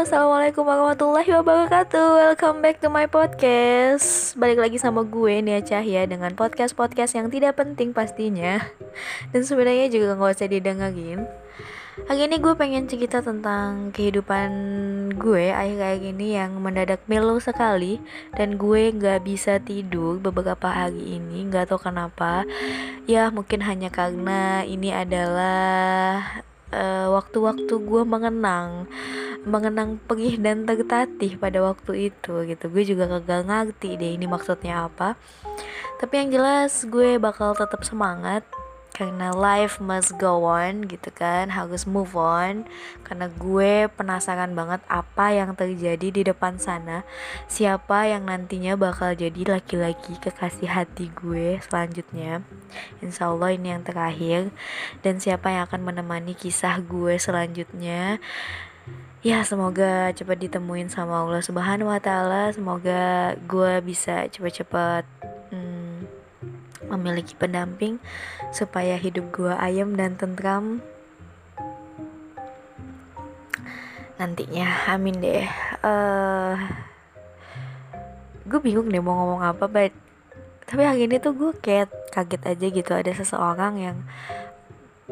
Assalamualaikum warahmatullahi wabarakatuh. Welcome back to my podcast. Balik lagi sama gue Nia Cahya Dengan podcast-podcast yang tidak penting pastinya. Dan sebenarnya juga gak usah didengerin. Hari ini gue pengen cerita tentang kehidupan gue akhir-akhir ini yang mendadak melo sekali. Dan gue gak bisa tidur beberapa hari ini Gak tau kenapa. Ya mungkin hanya karena ini adalah eh, waktu-waktu uh, gue mengenang mengenang perih dan tertatih pada waktu itu gitu. Gue juga kagak ngerti deh ini maksudnya apa. Tapi yang jelas gue bakal tetap semangat karena life must go on gitu kan. Harus move on. Karena gue penasaran banget apa yang terjadi di depan sana. Siapa yang nantinya bakal jadi laki-laki kekasih hati gue selanjutnya. Insya Allah ini yang terakhir. Dan siapa yang akan menemani kisah gue selanjutnya ya semoga cepat ditemuin sama Allah Subhanahu Wa Taala. Semoga gue bisa cepat-cepat hmm, memiliki pendamping supaya hidup gue ayam dan tentram nantinya. Amin deh. Uh, gue bingung deh mau ngomong apa but tapi hari ini tuh gue kayak kaget aja gitu. Ada seseorang yang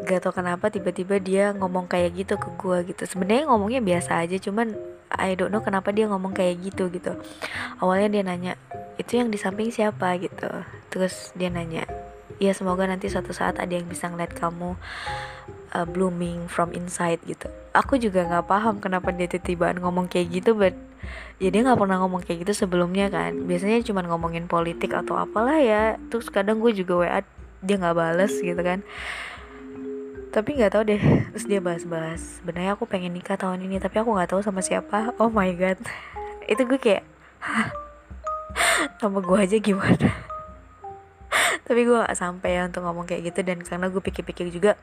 gak tau kenapa tiba-tiba dia ngomong kayak gitu ke gue gitu. Sebenarnya ngomongnya biasa aja cuman I don't know kenapa dia ngomong kayak gitu gitu. Awalnya dia nanya itu yang di samping siapa? gitu. Terus dia nanya ya semoga nanti suatu saat ada yang bisa ngeliat kamu uh, blooming from inside gitu. Aku juga nggak paham kenapa dia tiba-tiba ngomong kayak gitu but ya dia nggak pernah ngomong kayak gitu sebelumnya kan. Biasanya cuma ngomongin politik atau apalah ya. Terus kadang gue juga wa dia nggak bales gitu kan tapi nggak tahu deh terus dia bahas-bahas sebenarnya aku pengen nikah tahun ini tapi aku nggak tahu sama siapa. Oh my god. Itu gue kayak nama gue aja gimana? Tapi gue gak sampai ya untuk ngomong kayak gitu dan karena gue pikir-pikir juga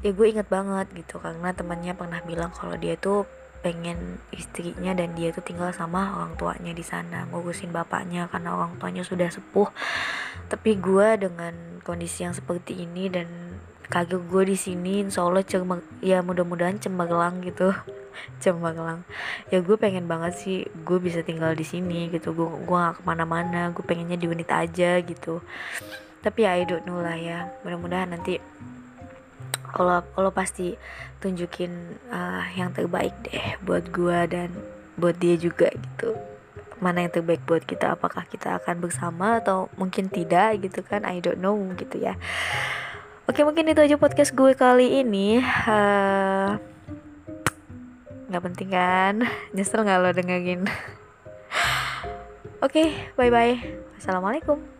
ya gue inget banget gitu karena temannya pernah bilang kalau dia tuh pengen istrinya dan dia tuh tinggal sama orang tuanya di sana ngurusin bapaknya karena orang tuanya sudah sepuh. Tapi gue dengan kondisi yang seperti ini dan kagak gue di sini insya Allah cuma ya mudah-mudahan cemerlang gitu. Cemerlang ya gue pengen banget sih gue bisa tinggal di sini gitu. Gue gue gak ke mana-mana gue pengennya di unit aja gitu. Tapi ya I don't know lah ya. Mudah-mudahan nanti kalau kalau pasti tunjukin uh, yang terbaik deh buat gue dan buat dia juga gitu. Mana yang terbaik buat kita? Apakah kita akan bersama atau mungkin tidak gitu kan? I don't know gitu ya Oke mungkin itu aja podcast gue kali ini. Uh, nggak penting kan? Nyesel nggak lo dengerin? Oke bye bye Assalamualaikum